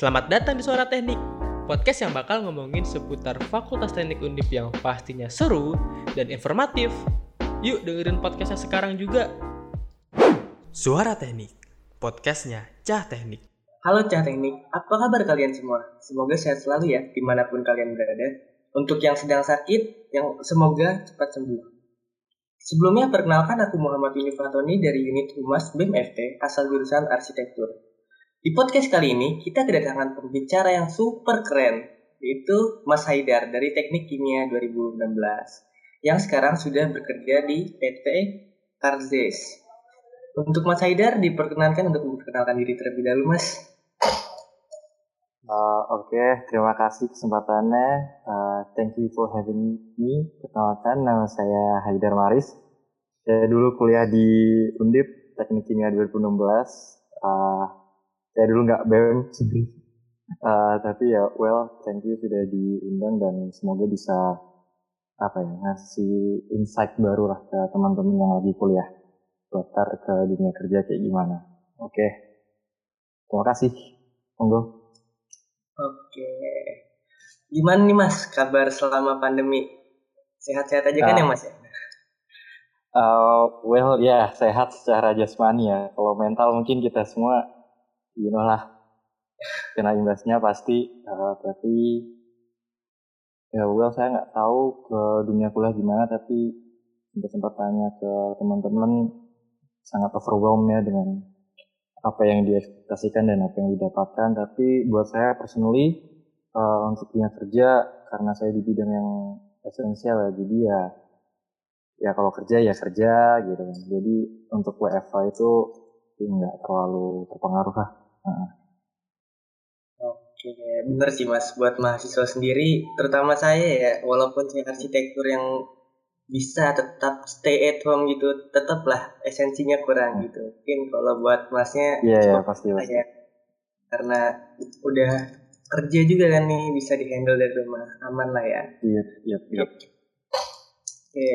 Selamat datang di Suara Teknik, podcast yang bakal ngomongin seputar Fakultas Teknik Undip yang pastinya seru dan informatif. Yuk dengerin podcastnya sekarang juga. Suara Teknik, podcastnya Cah Teknik. Halo Cah Teknik, apa kabar kalian semua? Semoga sehat selalu ya di mana pun kalian berada. Untuk yang sedang sakit, yang semoga cepat sembuh. Sebelumnya perkenalkan aku Muhammad Yunifatoni dari unit Humas BEM FT asal jurusan arsitektur. Di podcast kali ini kita kedatangan pembicara yang super keren yaitu Mas Haidar dari Teknik Kimia 2016 yang sekarang sudah bekerja di PT Karzes. Untuk Mas Haidar diperkenankan untuk memperkenalkan diri terlebih dahulu Mas. Uh, Oke, okay. terima kasih kesempatannya. Uh, thank you for having me. Perkenalkan, nama saya Haidar Maris. Saya dulu kuliah di Undip Teknik Kimia 2016. Uh, saya dulu nggak BEM, uh, tapi ya well, thank you sudah diundang dan semoga bisa apa ya ngasih insight baru lah ke teman-teman yang lagi kuliah buat ke dunia kerja kayak gimana. Oke, okay. terima kasih. Monggo. Oke. Gimana nih Mas kabar selama pandemi? Sehat-sehat aja kan uh, ya Mas ya? Uh, well ya yeah, sehat secara jasmani ya. Kalau mental mungkin kita semua you know lah. Kena imbasnya pasti. Uh, tapi ya well saya nggak tahu ke dunia kuliah gimana tapi sempat sempat tanya ke teman-teman sangat overwhelmed ya dengan apa yang diekspektasikan dan apa yang didapatkan. Tapi buat saya personally uh, untuk dunia kerja karena saya di bidang yang esensial ya jadi ya ya kalau kerja ya kerja gitu kan. Jadi untuk WFH itu nggak terlalu terpengaruh lah Oke, bener sih mas. Buat mahasiswa sendiri, terutama saya ya, walaupun saya arsitektur yang bisa tetap stay at home gitu tetaplah esensinya kurang hmm. gitu mungkin kalau buat masnya yeah, yeah, pasti, pasti. Ya. karena udah kerja juga kan nih bisa dihandle dari rumah aman lah ya iya iya iya oke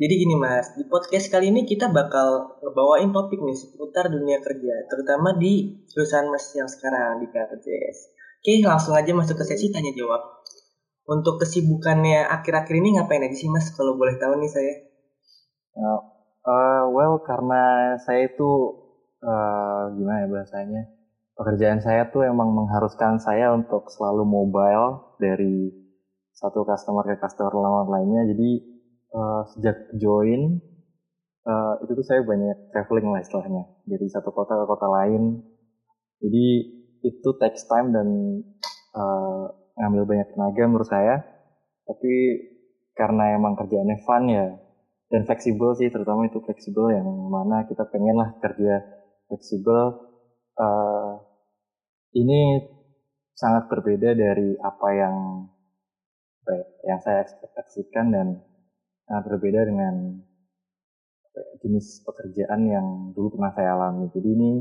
jadi gini mas di podcast kali ini kita bakal ngebawain topik nih seputar dunia kerja terutama di jurusan mas yang sekarang di KRJS oke langsung aja masuk ke sesi tanya jawab untuk kesibukannya akhir-akhir ini ngapain aja sih mas kalau boleh tahu nih saya? Uh, well karena saya itu uh, gimana ya bahasanya pekerjaan saya tuh emang mengharuskan saya untuk selalu mobile dari satu customer ke customer lainnya jadi uh, sejak join uh, itu tuh saya banyak traveling lah istilahnya. Dari satu kota ke kota lain. Jadi itu takes time dan uh, ngambil banyak tenaga menurut saya. Tapi karena emang kerjaannya fun ya dan fleksibel sih terutama itu fleksibel yang mana kita pengen lah kerja fleksibel. Uh, ini sangat berbeda dari apa yang ya, yang saya ekspektasikan dan sangat berbeda dengan ya, jenis pekerjaan yang dulu pernah saya alami jadi ini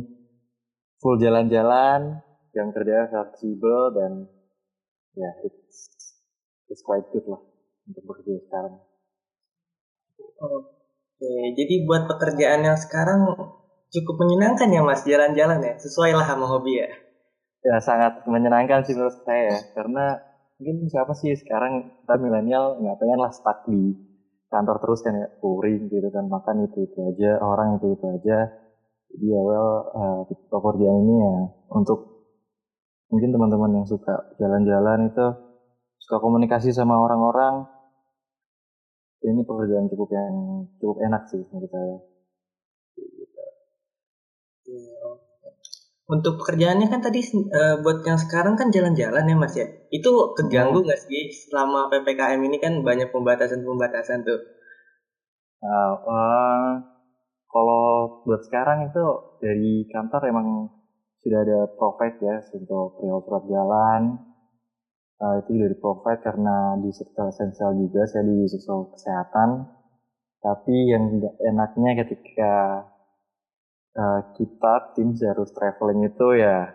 full jalan-jalan yang kerja fleksibel dan ya yeah, it's it's quite good lah untuk bekerja sekarang. Oke, jadi buat pekerjaan yang sekarang cukup menyenangkan ya mas jalan-jalan ya, sesuai lah sama hobi ya. Ya sangat menyenangkan sih menurut saya ya, karena mungkin siapa sih sekarang kita milenial nggak pengen lah stuck di kantor terus kan ya touring gitu kan makan itu itu aja orang itu itu aja. Jadi ya well uh, pekerjaan ini ya untuk mungkin teman-teman yang suka jalan-jalan itu suka komunikasi sama orang-orang ini pekerjaan cukup yang cukup enak sih menurut saya untuk pekerjaannya kan tadi uh, buat yang sekarang kan jalan-jalan ya mas ya? Itu keganggu nggak sih selama ppkm ini? Kan banyak pembatasan-pembatasan tuh. Uh, uh, kalau buat sekarang itu dari kantor emang sudah ada provide ya untuk perihal surat jalan. Uh, itu dari provide karena di sektor esensial juga saya di sektor kesehatan. Tapi yang enaknya ketika uh, kita tim harus traveling itu ya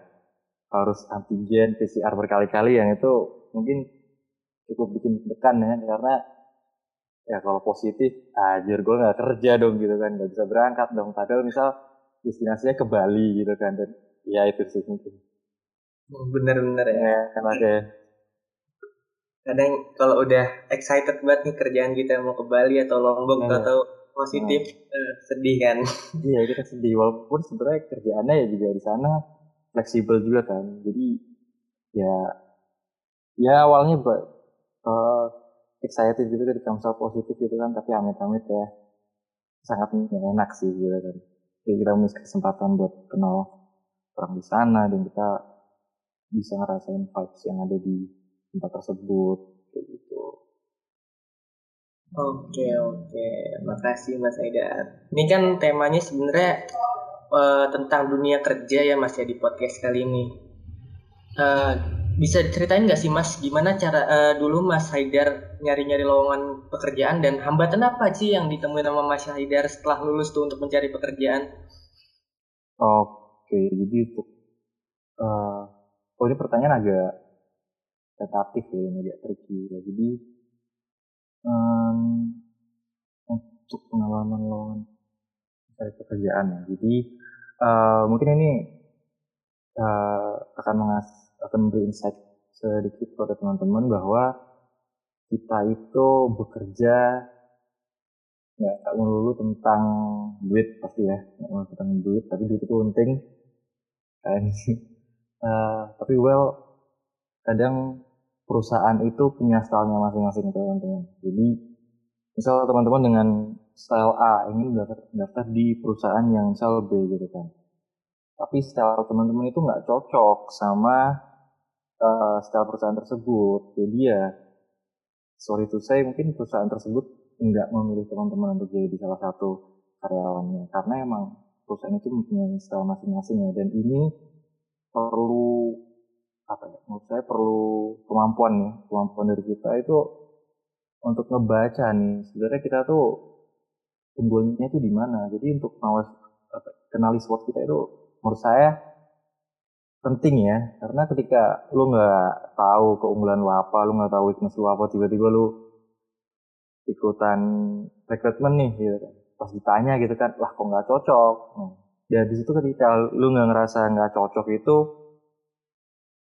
harus antigen PCR berkali-kali yang itu mungkin cukup bikin dekan ya karena ya kalau positif ajar gue nggak kerja dong gitu kan nggak bisa berangkat dong padahal misal destinasinya ke Bali gitu kan dan ya itu sih mungkin Bener-bener ya. ya kan ada Kadang kalau udah excited banget nih kerjaan kita mau ke Bali atau Lombok Iya. atau positif. Eh, sedih kan. iya kita sedih. Walaupun sebenarnya kerjaannya ya juga di sana fleksibel juga kan. Jadi ya ya awalnya buat eh, excited gitu ketika misal positif gitu kan. Tapi amit-amit ya sangat enak sih gitu kan. Jadi kita punya kesempatan buat kenal orang di sana dan kita bisa ngerasain vibes yang ada di tempat tersebut kayak gitu Oke oke, makasih Mas Haidar. Ini kan temanya sebenarnya eh, tentang dunia kerja ya Mas ya di podcast kali ini. Eh, bisa diceritain nggak sih Mas gimana cara eh, dulu Mas Haidar nyari-nyari lowongan pekerjaan dan hambatan apa sih yang ditemui sama Mas Haidar setelah lulus tuh untuk mencari pekerjaan? Oke, jadi untuk eh oh ini pertanyaan agak tentatif ya, agak tricky ya. Jadi untuk pengalaman lowongan mencari pekerjaan ya. Jadi eh, mungkin ini eh, akan mengas akan memberi insight sedikit kepada teman-teman bahwa kita itu bekerja nggak nggak melulu tentang duit pasti ya. Nggak melulu tentang duit tapi duit itu penting. Kan? Eh, tapi well kadang perusahaan itu punya stylenya masing-masing teman-teman. Jadi misal teman-teman dengan style A ingin daftar, daftar di perusahaan yang misal B gitu kan. Tapi style teman-teman itu nggak cocok sama eh, style perusahaan tersebut. Jadi ya sorry to say mungkin perusahaan tersebut nggak memilih teman-teman untuk jadi salah satu karyawannya. Karena emang perusahaan itu mempunyai style masing-masing ya. Dan ini perlu apa ya menurut saya perlu kemampuan ya. Kemampuan dari kita itu untuk ngebaca nih sebenarnya kita tuh unggulnya itu di mana? Jadi untuk mawas kenali SWOT kita itu menurut saya penting ya. Karena ketika lu nggak tahu keunggulan lu apa lu nggak tahu weakness lu apa tiba-tiba lu ikutan rekrutmen nih gitu kan. Pas ditanya gitu kan lah kok nggak cocok? Hmm. ya di situ ketika lu nggak ngerasa nggak cocok itu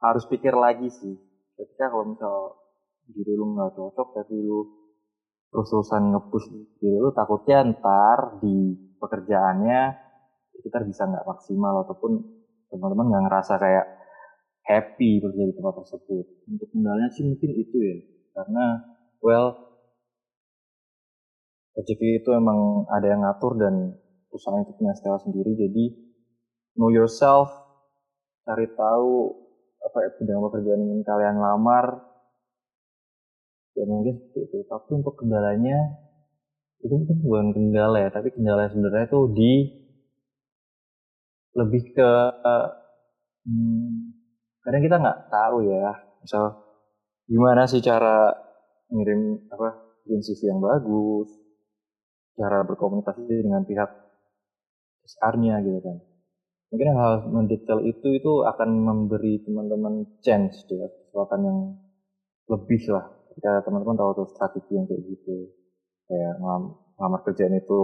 harus pikir lagi sih. Ketika kalau misal diri lu nggak cocok tapi lu terus-terusan nge-push diri lu takutnya ntar di pekerjaannya itu ntar bisa nggak maksimal ataupun teman-teman nggak ngerasa kayak happy bekerja di tempat tersebut. Untuk kendalanya sih mungkin itu ya karena well rezeki itu emang ada yang ngatur dan perusahaan itu punya style sendiri. Jadi know yourself cari tahu apa bidang pekerjaan yang kalian lamar ya mungkin seperti itu. Tapi untuk kendalanya itu mungkin bukan kendala ya tapi kendala sebenarnya itu di lebih ke hmm, kadang kita nggak tahu ya. Misal gimana sih cara ngirim apa bikin CV yang bagus? Cara berkomunikasi dengan pihak HR-nya gitu kan. Mungkin hal mendetail itu itu akan memberi teman-teman chance ya kesempatan yang lebih lah ketika teman-teman tahu tuh strategi yang kayak gitu kayak ngelam- ngelamar kerjaan itu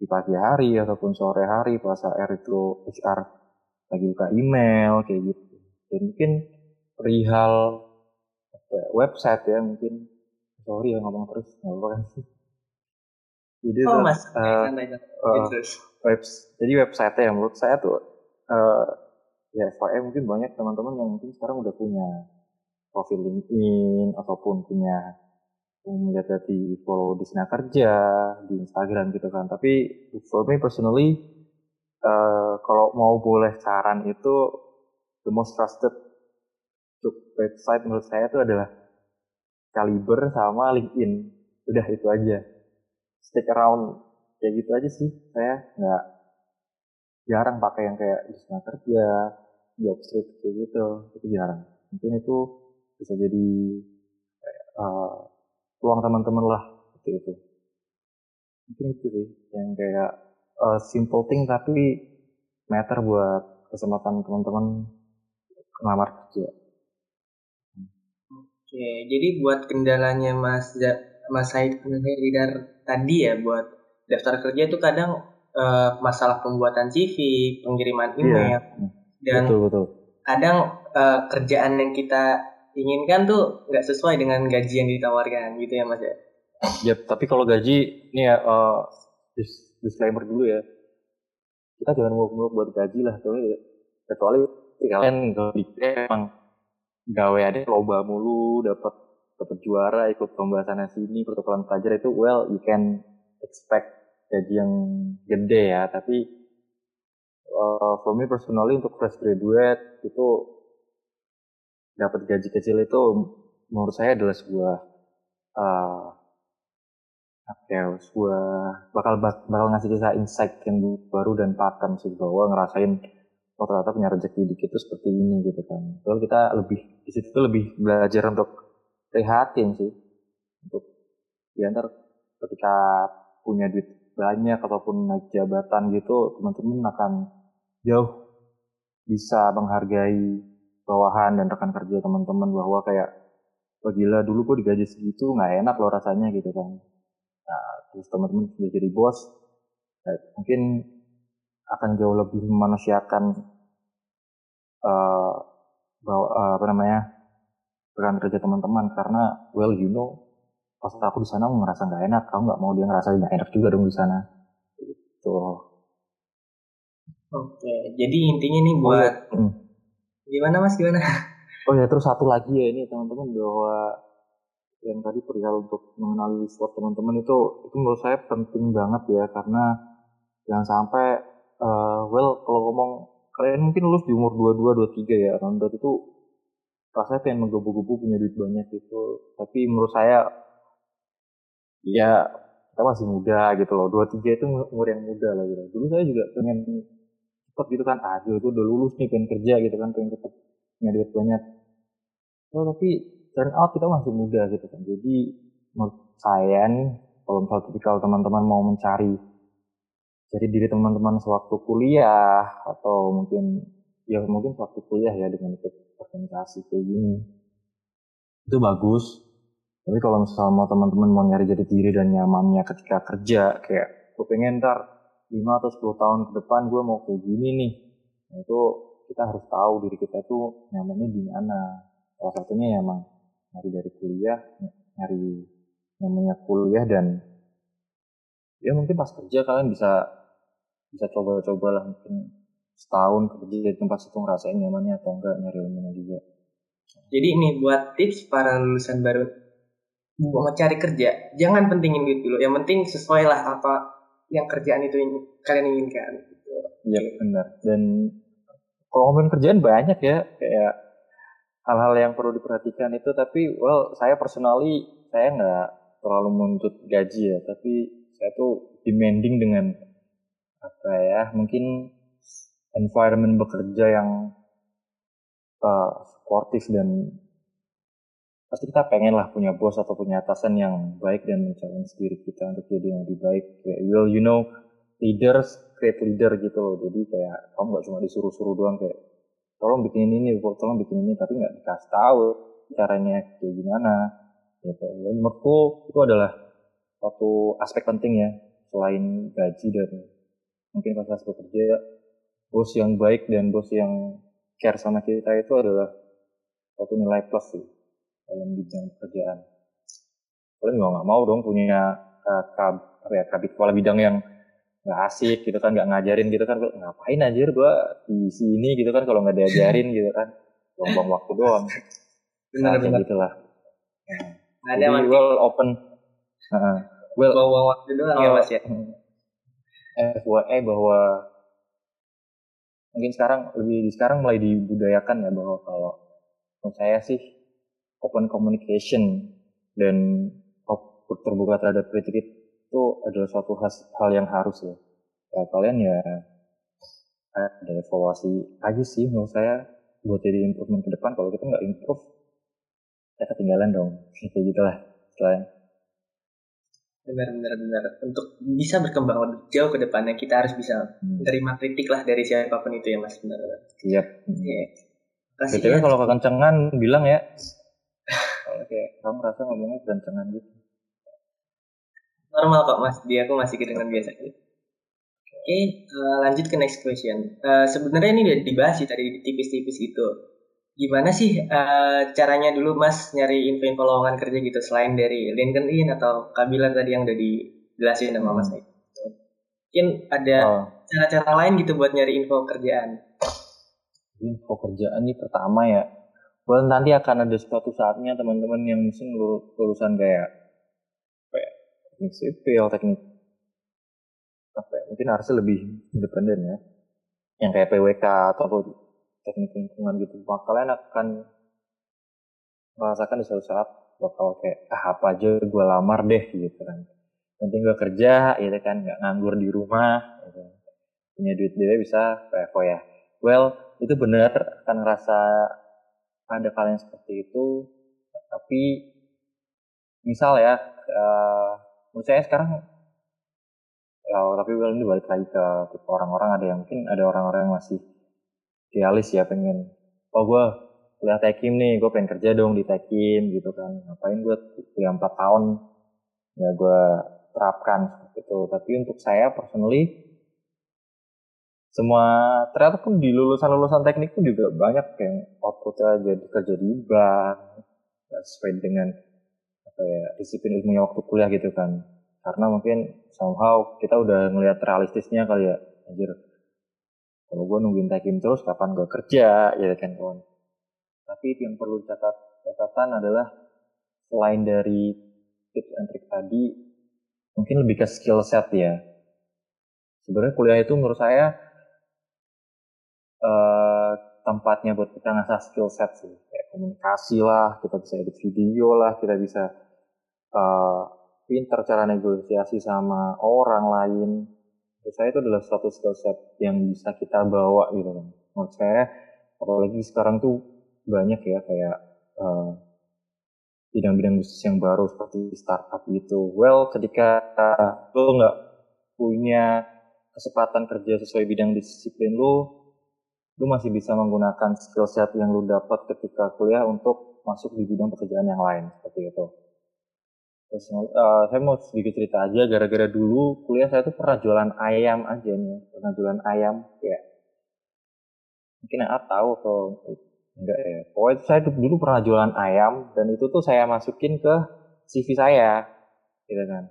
di pagi hari ataupun sore hari pas HR itu HR lagi buka email kayak gitu dan mungkin perihal ya, website ya mungkin sorry ya ngomong terus nggak apa kan sih jadi Oh Mas, eh, Terus. webs jadi website ya menurut saya tuh eh ya FYI mungkin banyak teman-teman yang mungkin sekarang udah punya profil LinkedIn ataupun punya melihat di follow di Sina Kerja di Instagram gitu kan. Tapi for me personally eh kalau mau boleh saran itu the most trusted website menurut saya itu adalah Caliber sama LinkedIn. Udah itu aja. Stick around. Kayak gitu aja sih. Saya nggak jarang pakai yang kayak di sana kerja job street kayak gitu. Itu jarang. Mungkin itu bisa jadi uh, peluang teman-teman lah seperti itu. Mungkin itu sih yang kayak uh, simple thing tapi matter buat kesempatan teman-teman ngelamar kerja. Oke, jadi buat kendalanya Mas Da- Mas Said Haidar tadi ya buat daftar kerja itu kadang eh, masalah pembuatan CV, pengiriman email dan betul betul. kadang eh, kerjaan yang kita inginkan tuh nggak sesuai dengan gaji yang ditawarkan gitu ya mas ya? Ya, tapi kalau gaji ini ya eh, dis- disclaimer dulu ya. Kita jangan muluk-muluk buat gaji lah, kecuali kecuali kalian di emang gawe ada loba mulu, dapat dapat juara, ikut lomba sana sini, pertukaran pelajar itu well you can expect gaji yang gede ya, tapi eh, for me personally untuk fresh graduate itu dapat gaji kecil itu menurut saya adalah sebuah eh, apa ya sebuah bakal bak- bakal ngasih kita insight yang baru dan pattern sih bahwa ngerasain oh ternyata punya rezeki dikit tuh seperti ini gitu kan. Kalau kita lebih di situ tuh lebih belajar untuk prihatin sih untuk ya ketika punya duit banyak ataupun naik jabatan gitu teman-teman akan jauh bisa menghargai bawahan dan rekan kerja teman-teman bahwa kayak wah gila dulu kok digaji segitu nggak enak loh rasanya gitu kan. Nah terus teman-teman sudah jadi bos ya, mungkin akan jauh lebih memanusiakan eh bahwa eh, apa namanya rekan kerja teman-teman. Karena well you know pas aku di sana ngerasa nggak enak. Kamu nggak mau dia ngerasa nggak enak juga dong di sana. Gitu. Oke jadi intinya nih buat Hmm. Gimana mas? Gimana? Oh ya terus satu lagi ya ini teman-teman bahwa yang tadi perihal untuk mengenali sport teman-teman itu itu menurut saya penting banget ya karena jangan sampai eh, well kalau ngomong kalian mungkin lulus di umur 22 23 ya around itu rasanya pengen menggebu-gebu punya duit banyak gitu. Tapi menurut saya ya kita masih muda gitu loh. 23 itu umur yang muda lah gitu. Dulu saya juga pengen cepet gitu kan ah gue udah lulus nih pengen kerja gitu kan pengen cepet punya duit banyak Oh, tapi turn out kita masih muda gitu kan. Jadi menurut saya nih, kalau misalnya tipikal teman-teman mau mencari jadi diri teman-teman sewaktu kuliah atau mungkin ya mungkin sewaktu kuliah ya dengan ikut organisasi kayak gini itu bagus. Tapi kalau misalnya mau teman-teman mau nyari jadi diri dan nyamannya ketika kerja kayak gue pengen ntar 5 atau 10 tahun ke depan gue mau kayak gini nih. Nah, itu kita harus tahu diri kita tuh nyamannya di mana. Salah satunya ya emang nyari dari kuliah nyari namanya kuliah dan ya mungkin pas kerja kalian bisa bisa coba-coba lah mungkin setahun kerja di tempat situ ngerasain nyamannya atau enggak nyari ilmunya juga. Jadi ini buat tips para lulusan baru. Mau cari kerja jangan pentingin duit dulu. Yang penting sesuai lah apa yang kerjaan itu ini kalian inginkan gitu. iya benar. Dan kalau ngomongin kerjaan banyak ya kayak hal-hal yang perlu diperhatikan itu. Tapi well saya personally saya nggak terlalu menuntut gaji ya. Tapi saya tuh demanding dengan apa ya mungkin environment bekerja yang uh, supportive dan pasti kita pengen lah punya bos atau punya atasan yang baik dan mencalon diri kita untuk jadi yang lebih baik. Kayak well you know leaders create leader gitu loh. Jadi kayak kamu nggak cuma disuruh-suruh doang kayak tolong bikin ini tolong bikin ini tapi nggak dikasih tahu caranya kayak gimana gitu. Menurutku itu adalah satu aspek penting ya selain gaji dan mungkin fasilitas bekerja bos yang baik dan bos yang care sama kita itu adalah satu nilai plus sih dalam bidang pekerjaan. Kalian juga nggak mau dong punya uh, kab, apa ya kabit kepala bidang yang nggak asik gitu kan nggak ngajarin gitu kan. Ngapain anjir gua di sini? gitu kan kalau nggak diajarin gitu kan. Buang-buang waktu doang. Nah, kayak benar-benar gitulah. Nggak ada jadi well open uh, well buang waktu doang ya mas ya? FYI bahwa mungkin sekarang lebih sekarang mulai dibudayakan ya bahwa kalau menurut saya sih open communication dan terbuka terhadap kritik itu adalah suatu has- hal yang harus ya. Ya kalian ya ada evaluasi aja sih menurut saya buat jadi improvement ke depan kalau kita nggak improve ya ketinggalan dong kayak gitulah istilahnya. benar-benar benar untuk bisa berkembang lebih jauh ke depannya kita harus bisa Hmm. menerima kritik lah dari siapa pun itu ya mas benar Siap. Oke. Kasih BTW ya. kalau kekencengan bilang ya. Kalau kayak kamu rasa ngomongnya kekencengan gitu. normal kok mas dia aku masih kedengeran biasa gitu Oke, uh, lanjut ke next question. Uh, Sebenarnya ini udah dibahas sih tadi tipis-tipis gitu. Gimana sih uh, caranya dulu Mas nyari info-info lowongan kerja gitu selain dari LinkedIn atau Kabila tadi yang udah dijelasin sama Mas hmm. Mungkin ada oh. cara-cara oh. lain gitu buat nyari info kerjaan. Info kerjaan ini pertama ya. Well, nanti akan ada suatu saatnya teman-teman yang mungkin lulusan kayak apa ya, teknik sipil, teknik apa ya, mungkin harusnya lebih independen ya. Yang kayak PWK atau teknik lingkungan gitu. Maka kalian akan merasakan di suatu saat bakal kayak ah apa aja gue lamar deh gitu kan. Nanti gue kerja gitu kan nggak nganggur di rumah gitu. Punya duit dia bisa kayak ya. Well, itu benar akan ngerasa ada kalian seperti itu tapi misal ya uh, menurut saya sekarang ya tapi well ini balik lagi ke orang-orang ada yang mungkin ada orang-orang yang masih idealis ya pengen oh gue kuliah tekim nih gue pengen kerja dong di tekim gitu kan. Ngapain gue kuliah empat tahun? Ya gue terapkan seperti itu. Tapi untuk saya personally semua ternyata pun di lulusan-lulusan teknik pun juga banyak yang outputnya jadi kerja di bank sesuai dengan apa ya disiplin ilmunya waktu kuliah gitu kan. Karena mungkin somehow kita udah ngelihat realistisnya kali ya. Anjir kalau gue nungguin tekim terus kapan gue kerja? Ya kan kawan. Tapi yang perlu catat catatan adalah selain dari tips and trick tadi mungkin lebih ke skill set ya. Sebenarnya kuliah itu menurut saya uh, tempatnya buat kita ngasah skill set sih. Kayak komunikasi lah kita bisa edit video lah kita bisa uh, pinter cara negosiasi sama orang lain. Menurut saya itu adalah suatu skill set yang bisa kita bawa gitu kan. Menurut saya apalagi sekarang tuh banyak ya kayak uh, bidang-bidang bisnis yang baru seperti startup gitu. Well ketika lo nggak punya kesempatan kerja sesuai bidang disiplin lo lo masih bisa menggunakan skill set yang lo dapat ketika kuliah untuk masuk di bidang pekerjaan yang lain seperti itu Terus uh, saya mau sedikit cerita aja, gara-gara dulu kuliah saya tuh pernah jualan ayam aja nih, pernah jualan ayam ya. Mungkin yang tahu atau enggak ya. Pokoknya saya dulu pernah jualan ayam dan itu tuh saya masukin ke CV saya, gitu kan.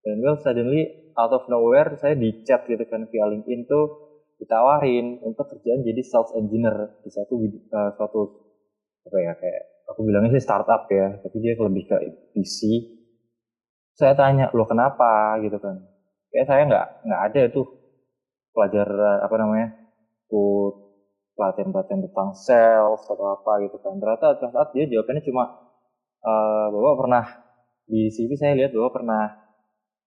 Dan well suddenly out of nowhere saya di chat gitu kan via LinkedIn tuh ditawarin untuk kerjaan jadi sales engineer di satu uh, suatu apa ya kayak aku bilangnya sih startup ya, tapi dia lebih ke PC saya tanya lo kenapa? Gitu kan. Ya saya nggak nggak ada tuh pelajar apa namanya ikut pelatihan pelatihan tentang sales atau apa gitu kan. Ternyata saat dia jawabannya cuma uh, bahwa pernah di CV saya lihat bahwa pernah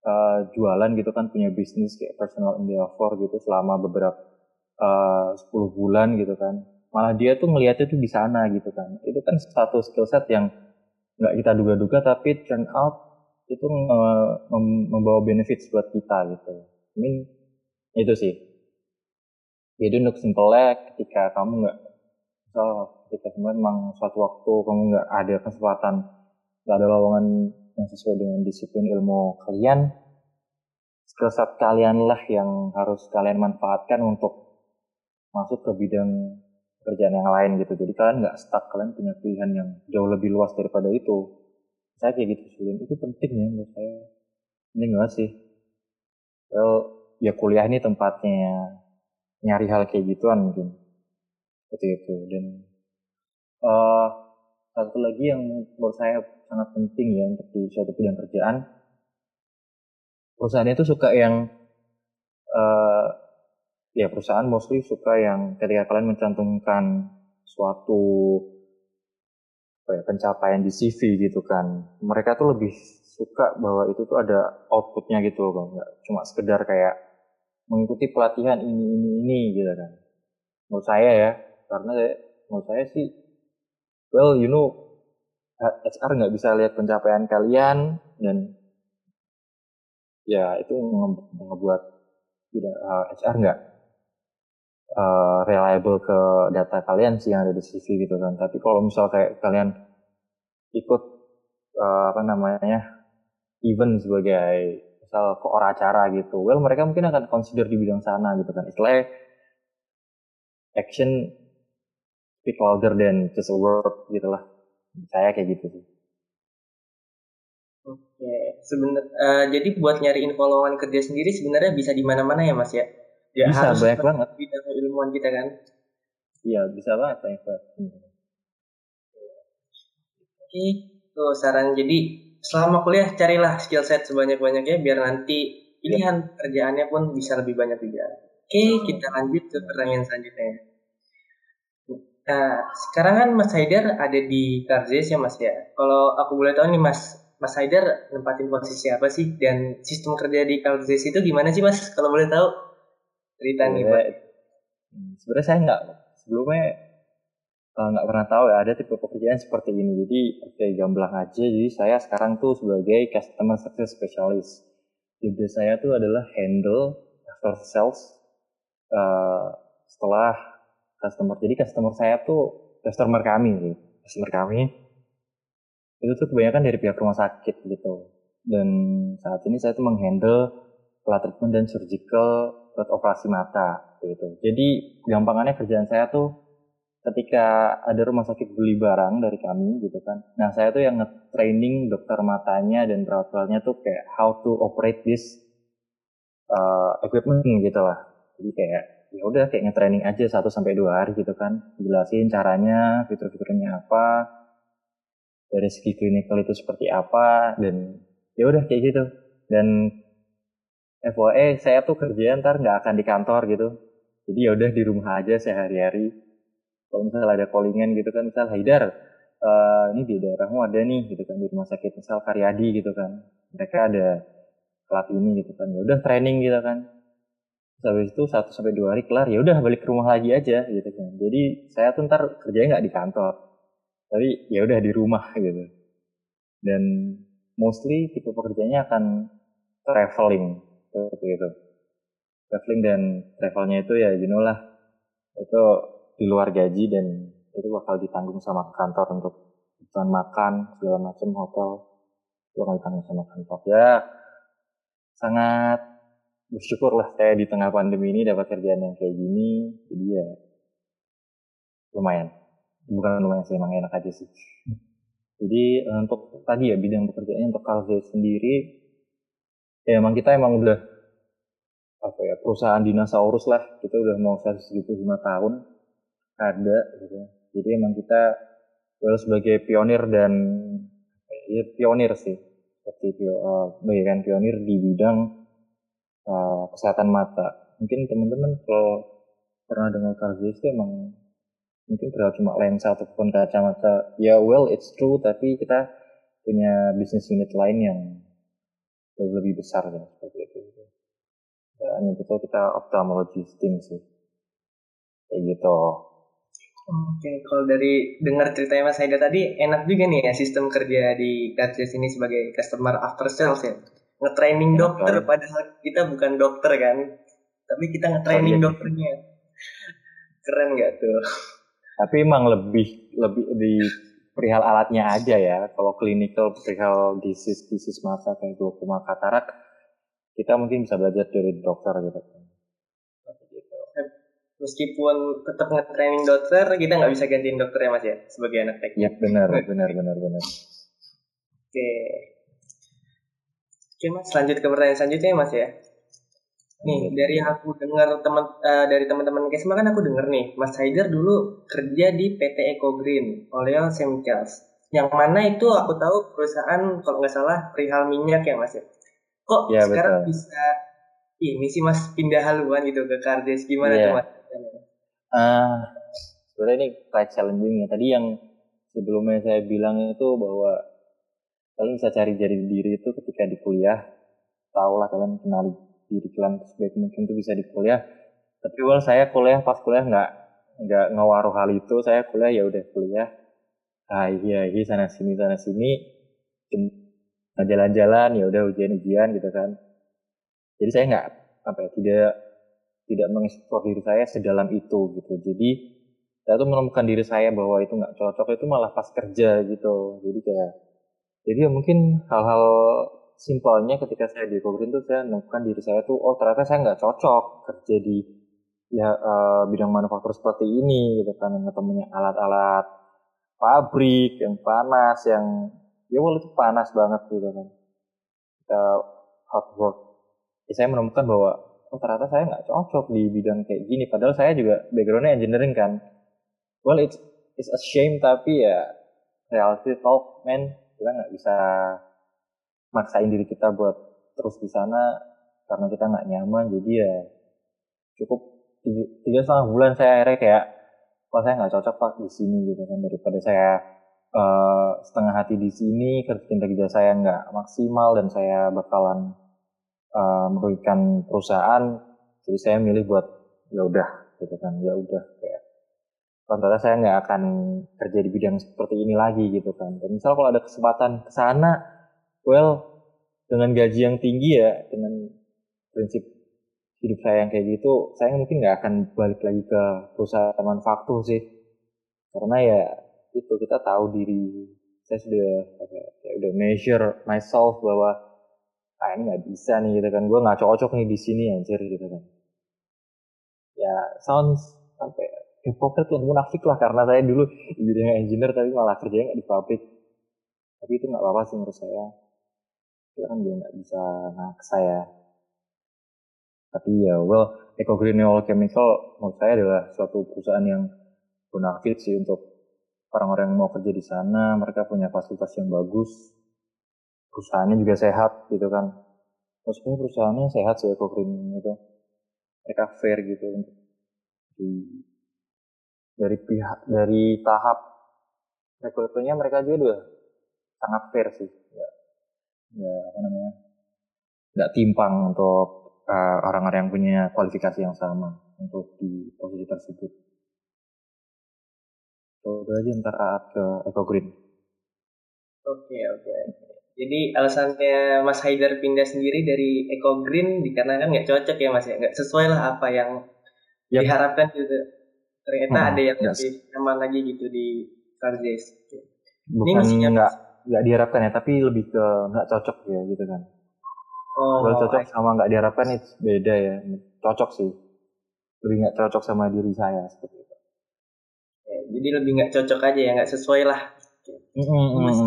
uh, jualan gitu kan punya bisnis kayak personal endeavor gitu selama beberapa uh, 10 bulan gitu kan malah dia tuh ngelihatnya tuh di sana gitu kan itu kan satu skill set yang nggak kita duga-duga tapi turn out itu uh, membawa benefits buat kita gitu. Mungkin itu sih. Jadi untuk simpelnya ketika kamu nggak, misal ketika memang suatu waktu kamu nggak ada kesempatan, nggak ada lowongan yang sesuai dengan disiplin ilmu kalian, skill set kalian lah yang harus kalian manfaatkan untuk masuk ke bidang pekerjaan yang lain gitu. Jadi kalian nggak stuck, kalian punya pilihan yang jauh lebih luas daripada itu. Saya kayak gitu sih itu penting ya menurut saya. Ini enggak sih? Well ya kuliah ini tempatnya nyari hal kayak gituan mungkin. Seperti itu. Dan uh, satu lagi yang menurut saya sangat penting ya untuk di suatu bidang kerjaan perusahaan itu suka yang uh, ya perusahaan mostly suka yang ketika kalian mencantumkan suatu apa ya, pencapaian di CV gitu kan mereka tuh lebih suka bahwa itu tuh ada outputnya gitu loh nggak cuma sekedar kayak mengikuti pelatihan ini ini ini gitu kan. Menurut saya ya karena menurut saya sih well you know HR nggak bisa lihat pencapaian kalian dan ya itu ngebuat tidak HR nggak uh, reliable ke data kalian sih yang ada di CV gitu kan. Tapi kalau misal kayak kalian ikut uh, apa namanya event sebagai misal ke orang acara gitu well mereka mungkin akan consider di bidang sana gitu kan istilahnya action speak louder than just a word gitu lah saya kayak gitu sih Oke, sebenar uh, jadi buat nyari info lowongan kerja sendiri sebenarnya bisa di mana-mana ya Mas ya? Ya bisa harus banyak banget. Bidang ilmuwan kita kan? Iya bisa banget banyak banget. Oke, tuh saran jadi selama kuliah carilah skill set sebanyak-banyaknya biar nanti pilihan kerjaannya pun bisa lebih banyak juga. Oke, kita lanjut ke pertanyaan selanjutnya. Nah, sekarang kan Mas Haidar ada di Karzes ya Mas ya. Kalau aku boleh tahu nih Mas, Mas Haidar nempatin posisi apa sih dan sistem kerja di Karzes itu gimana sih Mas? Kalau boleh tahu cerita nih Pak. Hmm, sebenarnya saya nggak sebelumnya eh, nggak pernah tahu ya ada tipe pekerjaan seperti ini. Jadi oke gamblang aja. Jadi saya sekarang tuh sebagai customer success specialist. Job saya tuh adalah handle after sales uh, setelah customer. Jadi customer saya tuh customer kami sih. Customer kami itu tuh kebanyakan dari pihak rumah sakit gitu. Dan saat ini saya tuh menghandle pola treatment dan surgical buat operasi mata gitu. Jadi gampangannya kerjaan saya tuh ketika ada rumah sakit beli barang dari kami gitu kan. Nah saya tuh yang nge-training dokter matanya dan perawatnya tuh kayak how to operate this uh, equipment gitu lah. Jadi kayak ya udah kayak nge-training aja satu sampai dua hari gitu kan. Jelasin caranya fitur-fiturnya apa dari segi klinikal itu seperti apa dan ya udah kayak gitu. Dan FYI saya tuh kerja ntar nggak akan di kantor gitu. Jadi ya udah di rumah aja sehari-hari. Kalau misalnya ada callingan gitu kan misal Haidar uh, ini di daerahmu ada nih gitu kan di rumah sakit misal Karyadi gitu kan. Mereka ada kelas ini gitu kan. Ya udah training gitu kan habis itu satu sampai dua hari kelar ya udah balik ke rumah lagi aja gitu kan. Jadi saya tuh ntar kerjanya nggak di kantor tapi ya udah di rumah gitu. Dan mostly tipe pekerjaannya akan traveling seperti itu. Traveling dan travelnya itu ya you know lah itu di luar gaji dan itu bakal ditanggung sama kantor untuk kebutuhan makan segala macam hotel itu akan ditanggung sama kantor. Ya sangat bersyukur lah saya di tengah pandemi ini dapat kerjaan yang kayak gini. Jadi ya lumayan. Bukan lumayan sih emang enak aja sih. Jadi eh, untuk tadi ya bidang pekerjaannya untuk Kalze sendiri ya emang kita emang udah apa ya perusahaan dinosaurus lah. Kita udah mau 175 tahun ada gitu. Jadi emang kita well sebagai pionir dan ya pionir sih. Seperti uh, pionir di bidang uh, kesehatan mata. Mungkin teman-teman kalau pernah dengar Cardias itu emang mungkin terlalu cuma lensa ataupun kacamata. Ya well it's true tapi kita punya bisnis unit lain yang lebih besar ya seperti itu. Dan itu kita ophthalmology team sih. Kayak gitu. Oke, kalau dari dengar ceritanya Mas Haida tadi, enak juga nih ya sistem kerja di Cardias ini sebagai customer after sales ya nge-training dokter kan? padahal kita bukan dokter kan. Tapi kita nge-training oh, iya. dokternya. Keren gak tuh? Tapi emang lebih lebih di perihal alatnya aja ya. Kalau clinical perihal disease disease mata kayak glaucoma katarak kita mungkin bisa belajar dari dokter gitu. Meskipun tetap nge-training dokter kita nggak bisa gantiin dokter ya mas ya? Sebagai anak teknik ya benar benar benar benar. Oke Oke mas, lanjut ke pertanyaan selanjutnya mas ya. Nih dari yang aku dengar teman uh, dari teman-teman Kesma kan aku dengar nih, Mas Haider dulu kerja di PT Eco Green Oleo Chemicals. Yang mana itu aku tahu perusahaan kalau nggak salah perihal minyak ya mas ya. Kok ya, sekarang betul. bisa ini sih mas pindah haluan gitu ke Kardes gimana yeah. tuh mas? Uh, sebenarnya ini quite challenging ya. Tadi yang sebelumnya saya bilang itu bahwa kalian bisa cari jari diri itu ketika di kuliah. Tahulah kalian kenali diri kalian sebaik mungkin tuh bisa di kuliah. Tapi well saya kuliah pas kuliah nggak nggak ngawaruh hal itu. Saya kuliah ya udah kuliah. Ah iya iya sana sini sana sini. Jalan-jalan ya udah ujian-ujian gitu kan. Jadi saya nggak apa ya tidak tidak mengeksplor diri saya sedalam itu gitu. Jadi saya tuh menemukan diri saya bahwa itu nggak cocok itu malah pas kerja gitu. Jadi kayak jadi ya mungkin hal-hal simpelnya ketika saya di Green tuh saya menemukan diri saya tuh oh ternyata saya nggak cocok kerja di ya uh, bidang manufaktur seperti ini gitu kan. Yang ketemunya alat-alat pabrik yang panas yang ya well itu panas banget gitu kan. Kita hot work. Ya, saya menemukan bahwa oh ternyata saya nggak cocok di bidang kayak gini. Padahal saya juga backgroundnya engineering kan. Well it's it's a shame tapi ya reality talk man kita nggak bisa maksain diri kita buat terus di sana karena kita nggak nyaman jadi ya cukup tiga, setengah bulan saya akhirnya kayak wah saya nggak cocok pak di sini gitu kan. Daripada saya uh, setengah hati di sini kerja kerja saya nggak maksimal dan saya bakalan uh, merugikan perusahaan jadi saya milih buat ya udah gitu kan. Ya udah kayak ternyata saya nggak akan kerja di bidang seperti ini lagi gitu kan dan misal kalau ada kesempatan ke sana well dengan gaji yang tinggi ya dengan prinsip hidup saya yang kayak gitu, saya mungkin nggak akan balik lagi ke perusahaan manufaktur sih. Karena ya itu kita tahu diri saya sudah apa, ya measure myself bahwa ah ini nggak bisa nih gitu kan, gue nggak cocok nih di sini anjir gitu kan. Ya sounds sampai hypocrite tuh munafik lah karena saya dulu di bidang engineer tapi malah kerjanya nggak di pabrik. Tapi itu nggak apa-apa sih menurut saya. Itu kan dia nggak bisa naksa ya. Tapi ya well Eco Green Oil Chemical menurut saya adalah suatu perusahaan yang bonafit sih untuk orang-orang yang mau kerja di sana. Mereka punya fasilitas yang bagus. Perusahaannya juga sehat gitu kan. Maksudnya perusahaannya sehat sih Eco Green itu. Mereka fair gitu untuk di dari pihak dari tahap rekrutmennya mereka juga udah sangat fair sih ya, ya apa namanya nggak timpang untuk uh, orang-orang yang punya kualifikasi yang sama untuk di posisi tersebut. Coba aja ntar Aat ke Eco Green. Oke oke. Jadi alasannya Mas Haidar pindah sendiri dari Eco Green dikarenakan nggak cocok ya Mas ya, nggak sesuai lah apa yang yep. diharapkan gitu. Ternyata hmm, ada yang yes. lebih nyaman lagi gitu di Cardes. Bukan Ini nggak nggak diharapkan ya, tapi lebih ke nggak cocok ya gitu kan. Oh, Kalau cocok sama nggak diharapkan itu beda ya. Cocok sih. Lebih nggak cocok sama diri saya seperti itu. Ya, jadi lebih nggak cocok aja ya, nggak sesuai lah. Mm -hmm. Mas,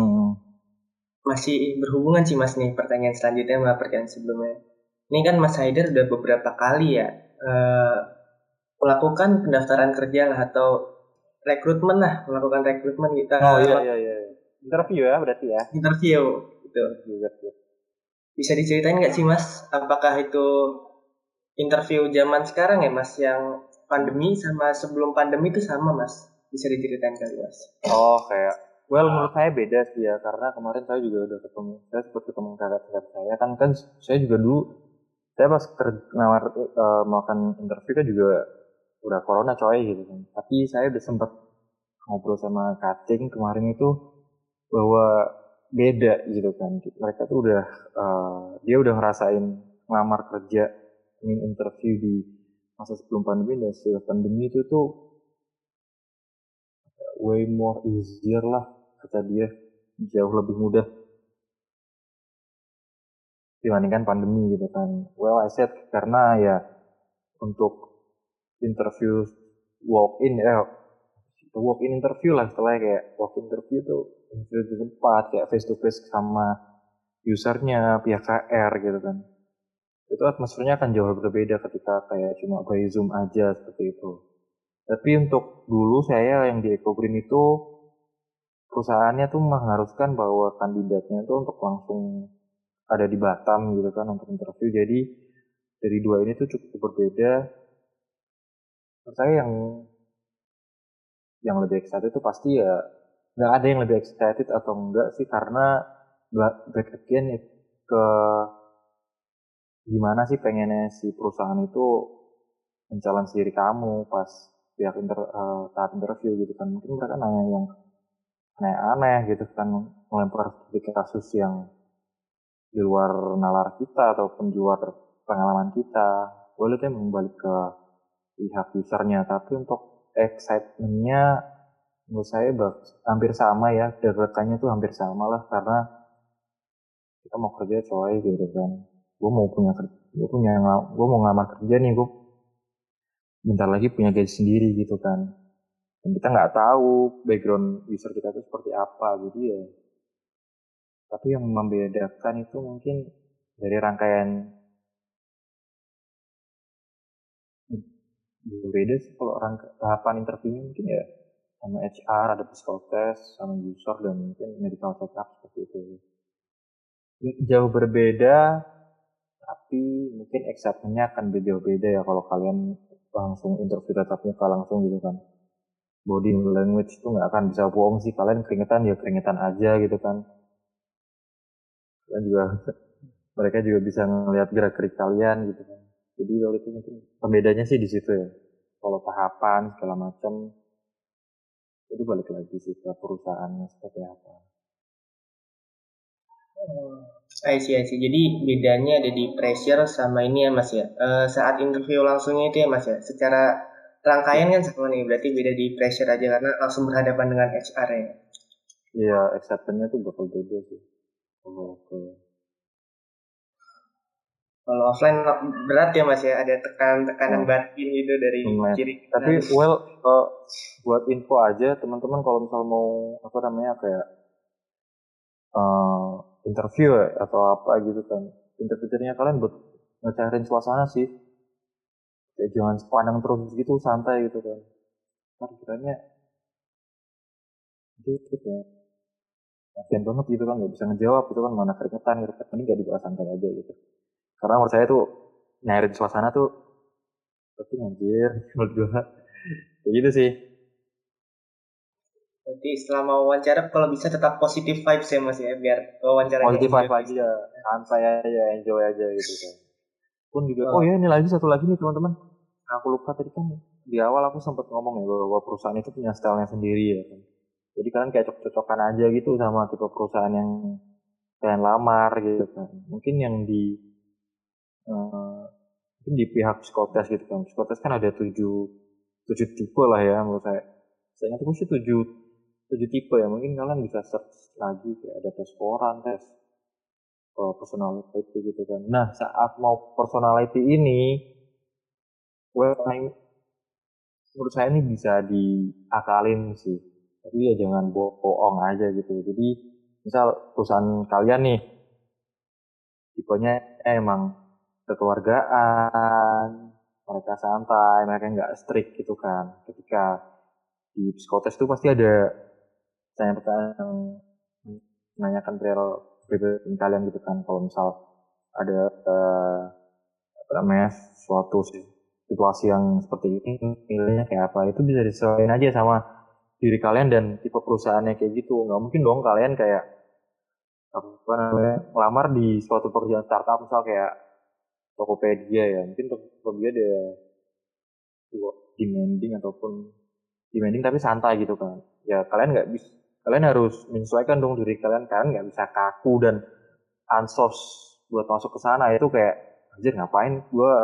masih berhubungan sih mas nih pertanyaan selanjutnya sama pertanyaan sebelumnya. Ini kan Mas Haider udah beberapa kali ya uh, melakukan pendaftaran kerja lah atau rekrutmen lah melakukan rekrutmen kita. Oh iya iya iya. Interview ya berarti ya. Interview gitu. Interview, interview. Bisa diceritain nggak sih Mas, apakah itu interview zaman sekarang ya Mas, yang pandemi sama sebelum pandemi itu sama Mas? Bisa diceritain kali Mas? Oh kayak, well menurut saya beda sih ya, karena kemarin saya juga udah ketemu, saya sempat ketemu kakak-kakak saya kan kan saya juga dulu saya pas nawar uh, melakukan interview kan juga udah corona coy gitu kan. Tapi saya udah sempat ngobrol sama Kating kemarin itu bahwa beda gitu kan. Mereka tuh udah uh, dia udah ngerasain ngelamar kerja ingin interview di masa sebelum pandemi dan setelah pandemi itu tuh way more easier lah kata dia. Jauh lebih mudah dibandingkan pandemi gitu kan. Well I said karena ya untuk interview walk in eh walk in interview lah setelah kayak walk in interview tuh interview di tempat kayak face to face sama usernya pihak KR gitu kan. Itu atmosfernya akan jauh berbeda ketika kayak cuma by zoom aja seperti itu. Tapi untuk dulu saya yang di Eco Green itu perusahaannya tuh mengharuskan bahwa kandidatnya itu untuk langsung ada di Batam gitu kan untuk interview. Jadi dari dua ini tuh cukup berbeda saya yang yang lebih excited itu pasti ya nggak ada yang lebih excited atau enggak sih karena back again ke gimana sih pengennya si perusahaan itu mencalon sendiri kamu pas pihak inter, uh, tahap interview gitu kan. Mungkin mereka nanya yang aneh-aneh gitu kan melempar sedikit kasus yang di luar nalar kita ataupun di luar pengalaman kita. Boleh itu membalik ke pihak usernya. Tapi untuk excitementnya menurut saya hampir sama ya. Deretannya tuh hampir sama lah. Karena kita mau kerja coy gitu kan. Gue mau punya gue punya gue mau ngelamar kerja nih gue bentar lagi punya gaji sendiri gitu kan. Dan kita nggak tahu background user kita itu seperti apa. Jadi ya tapi yang membedakan itu mungkin dari rangkaian berbeda sih kalau rangka, tahapan interviewnya mungkin ya sama HR ada psikotes sama user dan mungkin medical check up seperti itu. Jauh berbeda tapi mungkin acceptance-nya akan jauh beda ya kalau kalian langsung interview tatap muka langsung gitu kan. Body language itu nggak akan bisa bohong sih kalian keringetan ya keringetan aja gitu kan. Kalian juga mereka juga bisa ngelihat gerak gerik kalian gitu kan jadi kalau itu mungkin pembedanya sih di situ ya kalau tahapan segala macam itu balik lagi sih ke perusahaannya seperti apa Oh, I see, I see. Jadi bedanya ada di pressure sama ini ya mas ya. Uh, saat interview langsungnya itu ya mas ya. Secara rangkaian kan sama nih. Berarti beda di pressure aja karena langsung berhadapan dengan HR ya. Iya, acceptance-nya tuh bakal beda sih. Oh, oke. Kalau offline berat ya mas ya. Ada tekan-tekanan hmm. batin gitu dari Lumayan. kiri. Tapi well, uh, buat info aja teman-teman kalau misal mau apa namanya kayak uh, interview ya, atau apa gitu kan interviewnya kalian buat ngecairin suasana sih kayak jangan sepandang terus gitu santai gitu kan ntar kiranya gitu ya kasian banget gitu kan nggak bisa ngejawab gitu kan mana keringetan keringetan ini gak dibahas santai aja gitu karena menurut saya tuh nyairin suasana tuh tapi anjir menurut gue kayak gitu sih Berarti selama wawancara kalau bisa tetap positif vibes ya mas ya biar wawancara positif vibes aja, santai aja, enjoy aja gitu kan. Pun juga, oh, oh ya ini lagi satu lagi nih teman-teman. Nah, aku lupa tadi kan di awal aku sempat ngomong ya bahwa perusahaan itu punya stylenya sendiri ya kan. Jadi kalian kayak cocok-cocokan aja gitu sama tipe perusahaan yang kalian lamar gitu kan. Mungkin yang di uh, mungkin di pihak psikotes gitu kan. Psikotes kan ada tujuh tujuh tipe lah ya menurut saya. Saya ingat sih tujuh tujuh tipe ya mungkin kalian bisa search lagi kayak ada tes koran tes uh, personality gitu kan nah saat mau personality ini well menurut saya ini bisa diakalin sih tapi ya jangan bohong aja gitu jadi misal perusahaan kalian nih tipenya emang kekeluargaan mereka santai mereka nggak strict gitu kan. Ketika di psikotes itu pasti ada saya pertanyaan menanyakan perihal pribadi kalian gitu kan. Kalau misal ada uh, apa namanya suatu situasi yang seperti ini nilainya kayak apa itu bisa disesuaikan aja sama diri kalian dan tipe perusahaannya kayak gitu. Nggak mungkin dong kalian kayak apa namanya ngelamar di suatu pekerjaan startup misal kayak Tokopedia ya mungkin Tokopedia ada demanding ataupun demanding tapi santai gitu kan. Ya kalian nggak bisa kalian harus menyesuaikan dong diri kalian kalian nggak bisa kaku dan ansos buat masuk ke sana. Itu kayak anjir ngapain gue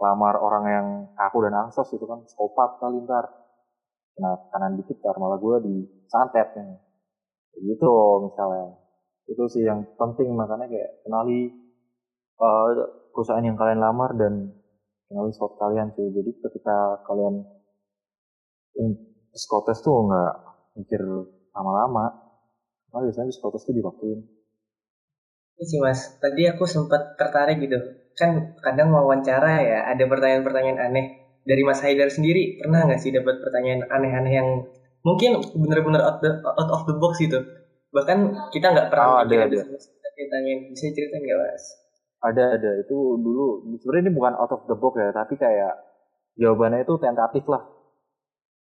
lamar orang yang kaku dan ansos itu kan psikopat kali ntar. Nah kanan dikit ntar malah gue di santet nih gitu misalnya. Itu sih yang penting makanya kayak kenali uh, perusahaan yang kalian lamar dan kenali spot kalian sih jadi ketika kalian psikotes tuh nggak mikir lama-lama. Karena biasanya psikotes itu diwaktuin. Ini sih mas. Tadi aku sempat tertarik gitu. Kan kadang wawancara ya ada pertanyaan-pertanyaan aneh. Dari mas Haidar sendiri pernah nggak sih dapat pertanyaan aneh-aneh yang mungkin benar-benar out, out of the box gitu? Bahkan kita nggak pernah oh, ada, ada. Ditanyain. bisa ceritain nggak mas ada ada. Itu dulu sebenarnya ini bukan out of the box ya tapi kayak jawabannya itu tentatif lah.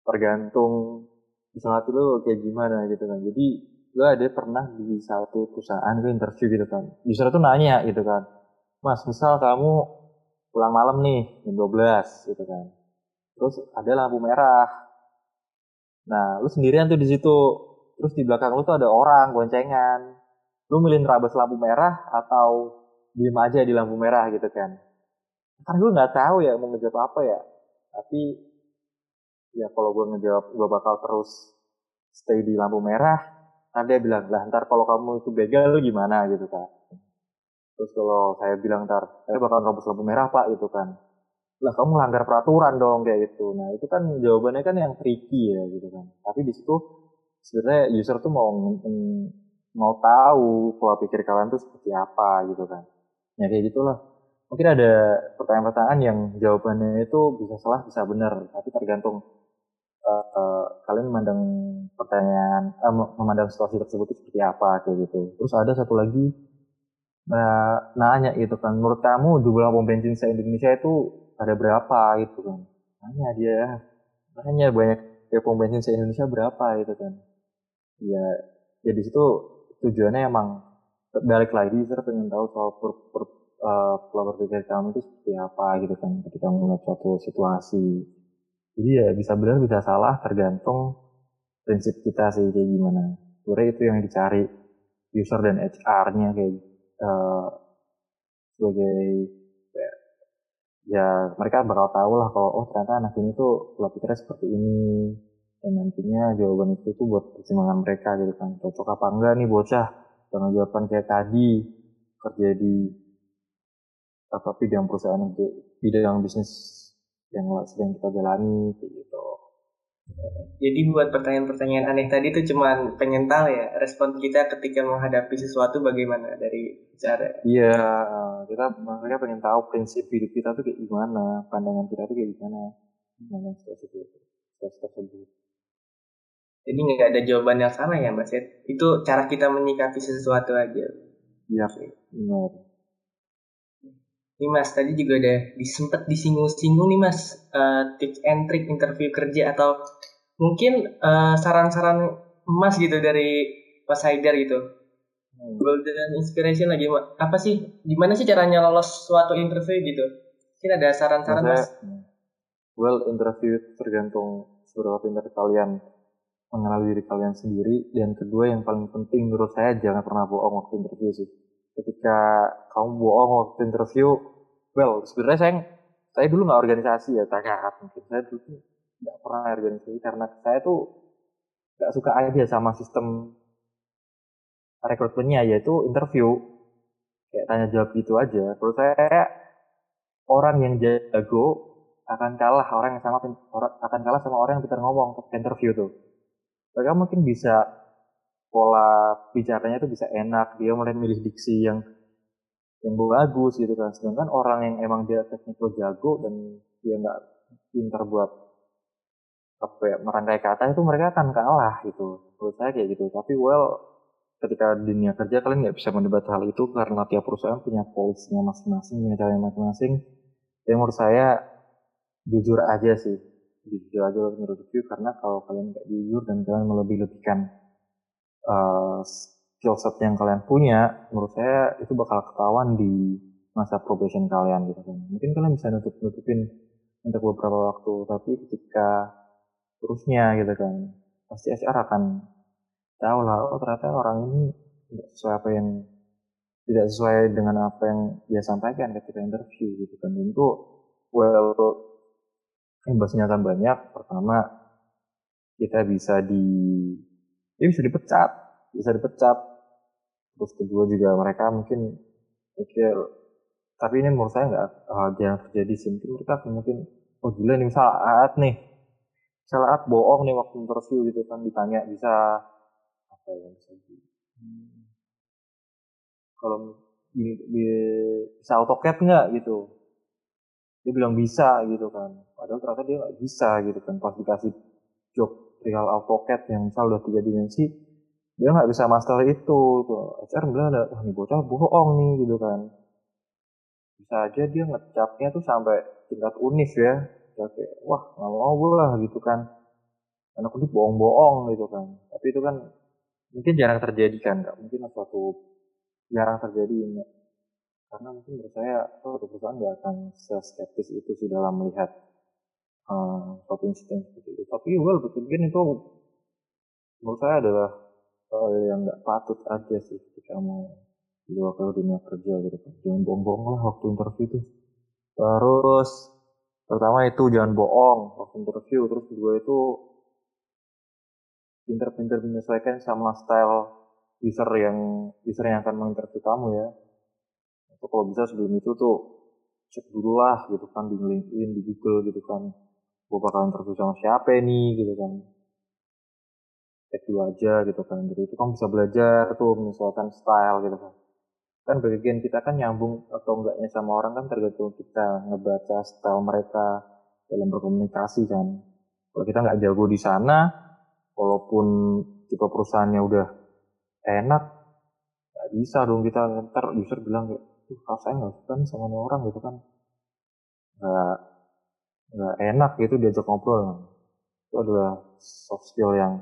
Tergantung misalnya lu kayak gimana gitu kan. Jadi gue ada pernah di satu perusahaan gue interview gitu kan. User tuh nanya gitu kan. Mas misal kamu pulang malam nih jam 12 gitu kan. Terus ada lampu merah. Nah lu sendirian tuh di situ. Terus di belakang lu tuh ada orang goncengan lu milih nerabas lampu merah atau diem aja di lampu merah gitu kan kan gue nggak tahu ya mau ngejawab apa ya tapi ya kalau gue ngejawab gue bakal terus stay di lampu merah Nah dia bilang, lah ntar kalau kamu itu begal gimana gitu kan. Terus kalau saya bilang ntar, saya bakal robos lampu merah pak gitu kan. Lah kamu melanggar peraturan dong kayak gitu. Nah itu kan jawabannya kan yang tricky ya gitu kan. Tapi di situ sebenarnya user tuh mau mau tahu pola pikir kalian tuh seperti apa gitu kan. Ya kayak gitulah. Mungkin ada pertanyaan-pertanyaan yang jawabannya itu bisa salah bisa benar, tapi tergantung uh, uh, kalian memandang pertanyaan, uh, memandang situasi tersebut itu seperti apa kayak gitu. Terus ada satu lagi uh, nanya gitu kan, menurut kamu jumlah pom bensin se Indonesia itu ada berapa gitu kan? Nanya dia, nanya banyak ya pom bensin se Indonesia berapa gitu kan? Ya, ya di situ tujuannya emang balik lagi saya pengen tahu soal per, per, uh, pola berpikir kamu itu seperti apa gitu kan ketika melihat suatu situasi. Jadi ya bisa benar bisa salah tergantung prinsip kita sih kayak gimana. Sebenarnya itu yang dicari user dan HR-nya kayak uh, sebagai ya, mereka bakal tahu lah kalau oh ternyata anak ini tuh pola pikirnya seperti ini dan nantinya jawaban itu tuh buat pertimbangan mereka gitu kan. Cocok apa enggak nih bocah dengan jawaban kayak tadi kerja di apa bidang perusahaan yang bidang bisnis yang sedang kita jalani gitu. Jadi buat pertanyaan-pertanyaan aneh tadi itu cuma pengen tahu ya respon kita ketika menghadapi sesuatu bagaimana dari cara. Iya, kita mereka pengen tahu prinsip hidup kita tuh kayak gimana, pandangan kita tuh kayak gimana dengan situasi itu, situasi tersebut. Jadi nggak ada jawaban yang sama ya Mas Itu cara kita menyikapi sesuatu aja. Iya, benar. Nih Mas, tadi juga ada disempet disinggung-singgung nih Mas, uh, tips and trick interview kerja atau mungkin uh, saran-saran Mas gitu dari Mas Haidar gitu. Hmm. Golden inspiration lagi apa sih? Gimana sih caranya lolos suatu interview gitu? Mungkin ada saran-saran Mas? Well, interview tergantung seberapa pintar kalian mengenal diri kalian sendiri. Dan kedua yang paling penting menurut saya jangan pernah bohong waktu interview sih. Ketika kamu bohong waktu interview well sebenarnya saya saya dulu nggak organisasi ya tak mungkin. Saya dulu nggak pernah organisasi karena saya tuh nggak suka aja sama sistem rekrutmennya yaitu interview. Kayak tanya jawab gitu aja. Terus saya orang yang jago akan kalah orang yang sama akan kalah sama orang yang pintar ngomong ke interview tuh mereka mungkin bisa pola bicaranya itu bisa enak. Dia mulai milih diksi yang yang bagus gitu kan. Sedangkan orang yang emang dia teknikal jago dan dia nggak pintar buat apa ya merangkai kata itu mereka akan kalah gitu. Menurut saya kayak gitu. Tapi well ketika dunia kerja kalian nggak bisa mendebat hal itu karena tiap perusahaan punya polisinya masing-masing punya cara masing-masing. Yang menurut saya jujur aja sih jujur aja menurut review karena kalau kalian nggak jujur dan kalian melebih-lebihkan uh, skill set yang kalian punya, menurut saya itu bakal ketahuan di masa probation kalian gitu kan. Mungkin kalian bisa nutup nutupin untuk beberapa waktu, tapi ketika terusnya gitu kan, pasti HR akan tahu lah, oh ternyata orang ini tidak sesuai apa yang tidak sesuai dengan apa yang dia sampaikan ketika interview gitu kan. Dan itu well imbasnya akan banyak. Pertama kita bisa di ya bisa dipecat, bisa dipecat terus kedua juga mereka mungkin mikir tapi ini menurut saya nggak uh, jarang terjadi sih mungkin mereka mungkin oh gila nih saat nih saat bohong nih waktu interview gitu kan ditanya bisa apa ya bisa di hmm. kalau ini bisa AutoCAD nggak gitu dia bilang bisa gitu kan. Padahal ternyata dia nggak bisa gitu kan. Pas dikasih job real AutoCAD yang misal udah tiga dimensi dia nggak bisa master itu. Tuh HR bilang ada wah ini bocah bohong nih gitu kan. Bisa aja dia ngecapnya tuh sampai tingkat univ ya. Ya kayak wah nggak mau gue lah gitu kan. Anak kulit bohong-bohong gitu kan. Tapi itu kan mungkin jarang terjadi kan nggak mungkin suatu jarang terjadi enggak. Karena mungkin menurut saya perusahaan nggak akan skeptis itu sih dalam melihat uh, suatu insiden seperti itu. Tapi well mungkin itu menurut saya adalah hal yang nggak patut aja sih ketika mau keluar ke dunia kerja gitu kan. Jangan bohong-bohong lah waktu interview itu terus pertama itu jangan bohong waktu interview terus kedua itu pinter-pinter menyesuaikan sama style user yang user yang akan menginterview kamu ya itu kalau bisa sebelum itu tuh cek dulu lah gitu kan di LinkedIn di Google gitu kan. Gue bakal interview sama siapa nih gitu kan. Cek dulu aja gitu kan. Jadi itu kan bisa belajar tuh menyesuaikan style gitu kan. Kan bagian kita kan nyambung atau enggaknya sama orang kan tergantung kita ngebaca style mereka dalam berkomunikasi kan. Kalau kita nggak jago di sana walaupun tipe perusahaannya udah enak nggak bisa dong kita. Ntar user bilang kayak tuh saya nggak nih sama orang gitu kan. Nggak nggak enak gitu diajak ngobrol itu adalah soft skill yang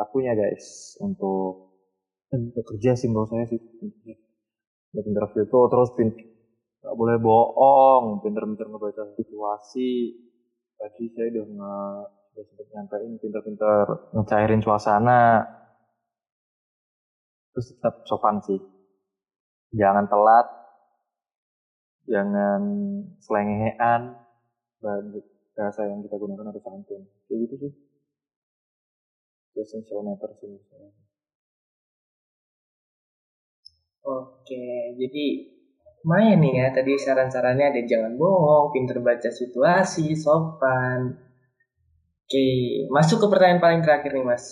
aku punya guys untuk untuk kerja sih menurut saya sih. Interview itu terus nggak boleh bohong pinter-pinter ngebaca situasi. Tadi saya udah nggak udah sempat nyampein pinter-pinter ngecairin suasana. Terus tetap sopan sih. Jangan telat jangan selengean bahasa yang kita gunakan harus santun kayak gitu sih itu essential matter sih Oke, jadi lumayan nih ya tadi saran-sarannya ada jangan bohong, pinter baca situasi, sopan. Oke, masuk ke pertanyaan paling terakhir nih mas.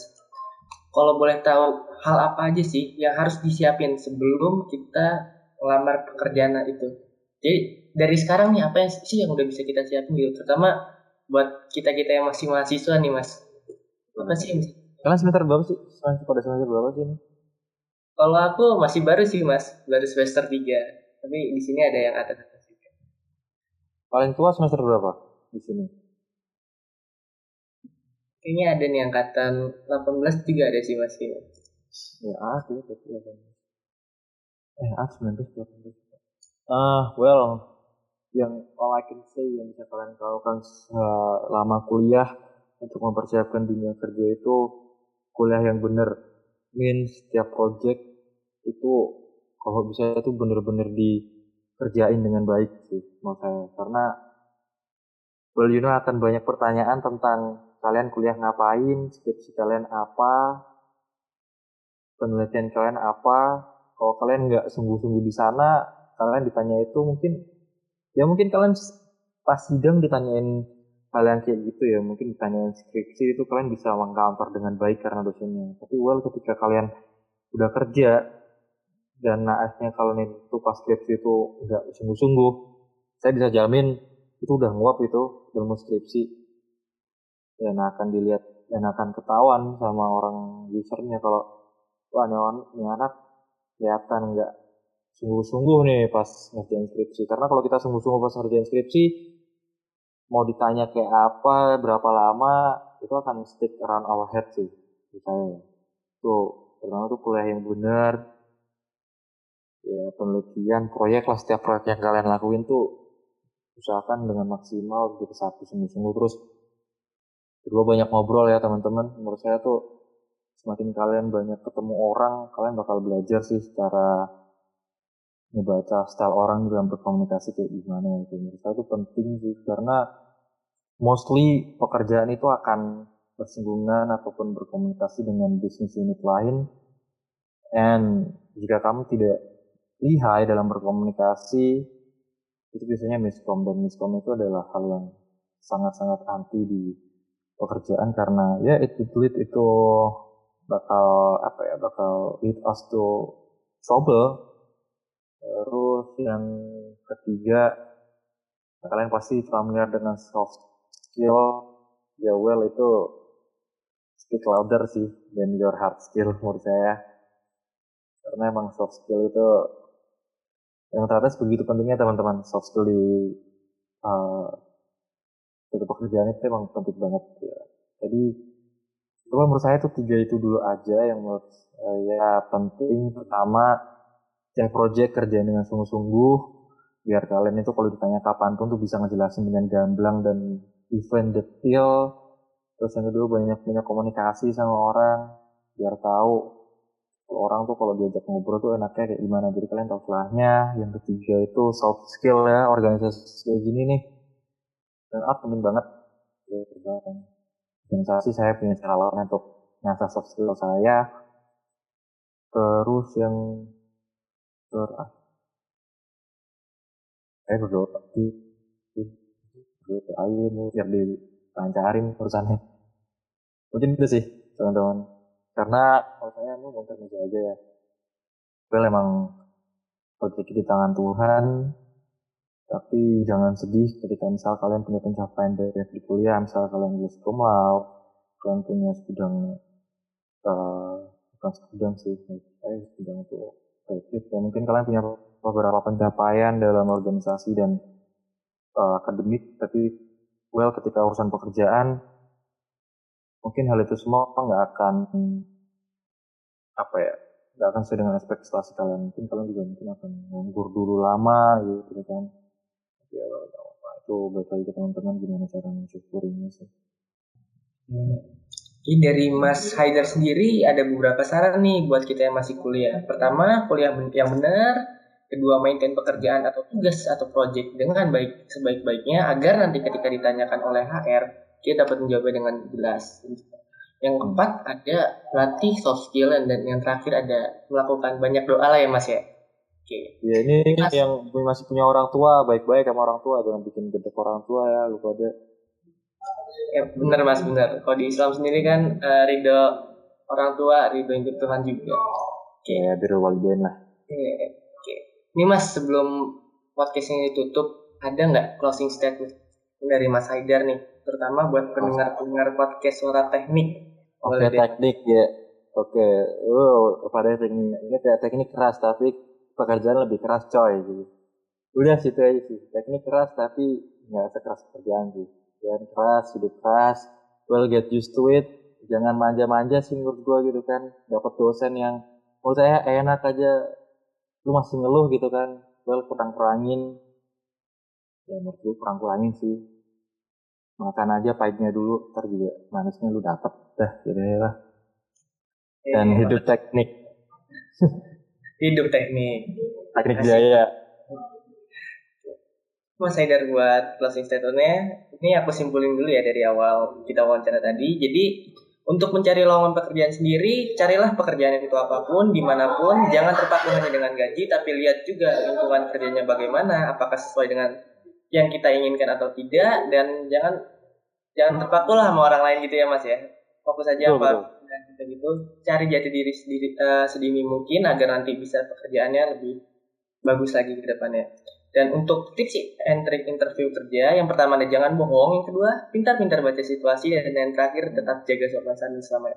Kalau boleh tahu hal apa aja sih yang harus disiapin sebelum kita melamar pekerjaan itu? Jadi dari sekarang nih apa yang sih yang udah bisa kita siapin gitu, terutama buat kita kita yang masih mahasiswa nih mas. Apa sih? Kalian semester berapa sih? Semester pada semester berapa sih ini? Kalau aku masih baru sih mas, baru semester 3. Tapi di sini ada yang atas atas juga. Paling tua semester berapa di sini? Kayaknya ada nih angkatan 18 juga ada sih mas. Ya, A sih, berarti 18. Eh, A 19, 18. Ah, well, yang all I can say yang bisa kalian lakukan selama kuliah untuk mempersiapkan dunia kerja itu kuliah yang benar. Means setiap project itu kalau bisa itu bener-bener dikerjain dengan baik sih saya karena well you know akan banyak pertanyaan tentang kalian kuliah ngapain skripsi kalian apa penelitian kalian apa kalau kalian nggak sungguh-sungguh di sana kalian ditanya itu mungkin ya mungkin kalian pas sidang ditanyain hal yang kayak gitu ya mungkin ditanyain skripsi itu kalian bisa mengcounter dengan baik karena dosennya. Tapi well ketika kalian udah kerja dan naasnya kalau itu pas skripsi itu nggak sungguh-sungguh saya bisa jamin itu udah nguap itu ilmu skripsi. Dan akan dilihat dan akan ketahuan sama orang usernya kalau wah ini, ini anak kelihatan nggak sungguh-sungguh nih pas ngerjain skripsi. Karena kalau kita sungguh-sungguh pas ngerjain skripsi mau ditanya kayak apa berapa lama itu akan stick around our head sih saya. Tuh pertama tuh kuliah yang benar ya penelitian proyek lah setiap proyek yang kalian lakuin tuh usahakan dengan maksimal gitu satu sungguh-sungguh. Terus kedua banyak ngobrol ya teman-teman. Menurut saya tuh semakin kalian banyak ketemu orang kalian bakal belajar sih secara ngebaca style orang dalam berkomunikasi kayak gimana gitu. Menurut saya itu penting sih karena mostly pekerjaan itu akan bersinggungan ataupun berkomunikasi dengan bisnis unit lain. And jika kamu tidak lihai dalam berkomunikasi itu biasanya miskom. Dan miskom itu adalah hal yang sangat-sangat anti di pekerjaan karena ya itu lead itu bakal apa ya bakal lead us to trouble terus yang ketiga kalian pasti familiar dengan soft skill ya well itu speak louder sih than your hard skill menurut saya karena emang soft skill itu yang ternyata begitu pentingnya teman-teman soft skill di uh, pekerjaan itu emang penting banget ya. Jadi cuma menurut saya itu tiga itu dulu aja yang menurut saya penting. Pertama, cek project kerjaan dengan sungguh-sungguh biar kalian itu kalau ditanya kapan pun tuh bisa ngejelasin dengan gamblang dan event detail. Terus yang kedua banyak banyak komunikasi sama orang biar tahu orang tuh kalau diajak ngobrol tuh enaknya kayak gimana. Jadi kalian tahu celahnya. Yang ketiga itu soft skill ya organisasi kayak gini nih. Dan ah penting banget. Ya, organisasi saya punya cara lain untuk nyata soft skill saya. Terus yang ter eh berdoa di berdoa aja mau biar dilancarin urusannya. Mungkin itu sih teman-teman. Karena kalau saya mau mau aja ya. Well emang rezeki di tangan Tuhan. Tapi jangan sedih ketika misal kalian punya pencapaian dari di kuliah misal kalian lulus cum kalian punya segudang uh, bukan segudang sih eh segudang itu kreatif ya. Mungkin kalian punya beberapa pencapaian dalam organisasi dan uh, akademik tapi well ketika urusan pekerjaan mungkin hal itu semua nggak akan apa ya nggak akan sesuai dengan ekspektasi kalian. Mungkin kalian juga mungkin akan nganggur dulu lama gitu kan. Ya nah, itu balik lagi teman-teman gimana cara mensyukurinya sih Jadi dari Mas Haidar sendiri ada beberapa saran nih buat kita yang masih kuliah. Pertama, kuliah yang benar. Kedua, maintain pekerjaan atau tugas atau project dengan baik sebaik-baiknya agar nanti ketika ditanyakan oleh HR, kita dapat menjawabnya dengan jelas. Yang keempat ada latih soft skill dan yang terakhir ada melakukan banyak doa lah ya Mas ya. Oke. Ya ini Mas. yang masih punya orang tua baik-baik sama orang tua jangan bikin gede orang tua ya lupa deh. Ya benar Mas benar. Kalau di Islam sendiri kan uh, ridho orang tua ridho untuk Tuhan juga. Oke. Ya biru walidain lah. Oke. Oke. Ini Mas sebelum podcast ini ditutup ada nggak closing statement dari Mas Haidar nih terutama buat pendengar-pendengar podcast suara teknik Oke okay, teknik ya. Oke, okay. oh pada teknik ini ya teknik keras tapi pekerjaan lebih keras coy gitu. Udah situ aja sih. Teknik keras tapi nggak sekeras pekerjaan sih. Jangan keras, hidup keras. Well get used to it. Jangan manja-manja sih menurut gua gitu kan. Dapat dosen yang menurut saya enak aja. Lu masih ngeluh gitu kan. Well kurang-kurangin. Ya menurut gua kurang-kurangin sih makan aja pahitnya dulu ntar juga manisnya lu dapet dah jadi lah dan iya, hidup teknik hidup teknik teknik jaya Mas Haidar buat closing statementnya. Ini aku simpulin dulu ya dari awal kita wawancara tadi. Jadi untuk mencari lowongan pekerjaan sendiri, carilah pekerjaan itu apa pun, di mana pun, jangan terpaku hanya dengan gaji, tapi lihat juga lingkungan kerjanya bagaimana, apakah sesuai dengan yang kita inginkan atau tidak. Dan jangan jangan terpaku lah sama orang lain gitu ya mas ya. Fokus aja betul, apa betul. kita gitu. Cari jati diri sendiri uh, sedini mungkin agar nanti bisa pekerjaannya lebih bagus lagi ke depannya dan untuk tips and trick interview kerja yang pertama ada jangan bohong yang kedua pintar-pintar baca situasi dan yang terakhir tetap jaga sopan santun selama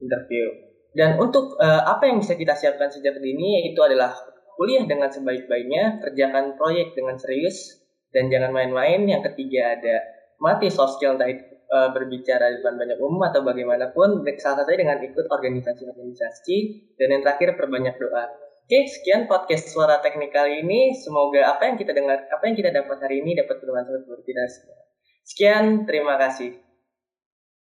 interview dan untuk uh, apa yang bisa kita siapkan sejak dini yaitu adalah kuliah dengan sebaik-baiknya kerjakan proyek dengan serius dan jangan main-main. Yang ketiga ada mati soft skill entah itu uh, berbicara di depan banyak umum atau bagaimanapun. Salah satunya dengan ikut organisasi-organisasi dan yang terakhir perbanyak doa. Oke, sekian podcast suara teknik kali ini. Semoga apa yang kita dengar, apa yang kita dapat hari ini dapat bermanfaat buat kita semua. Sekian, terima kasih.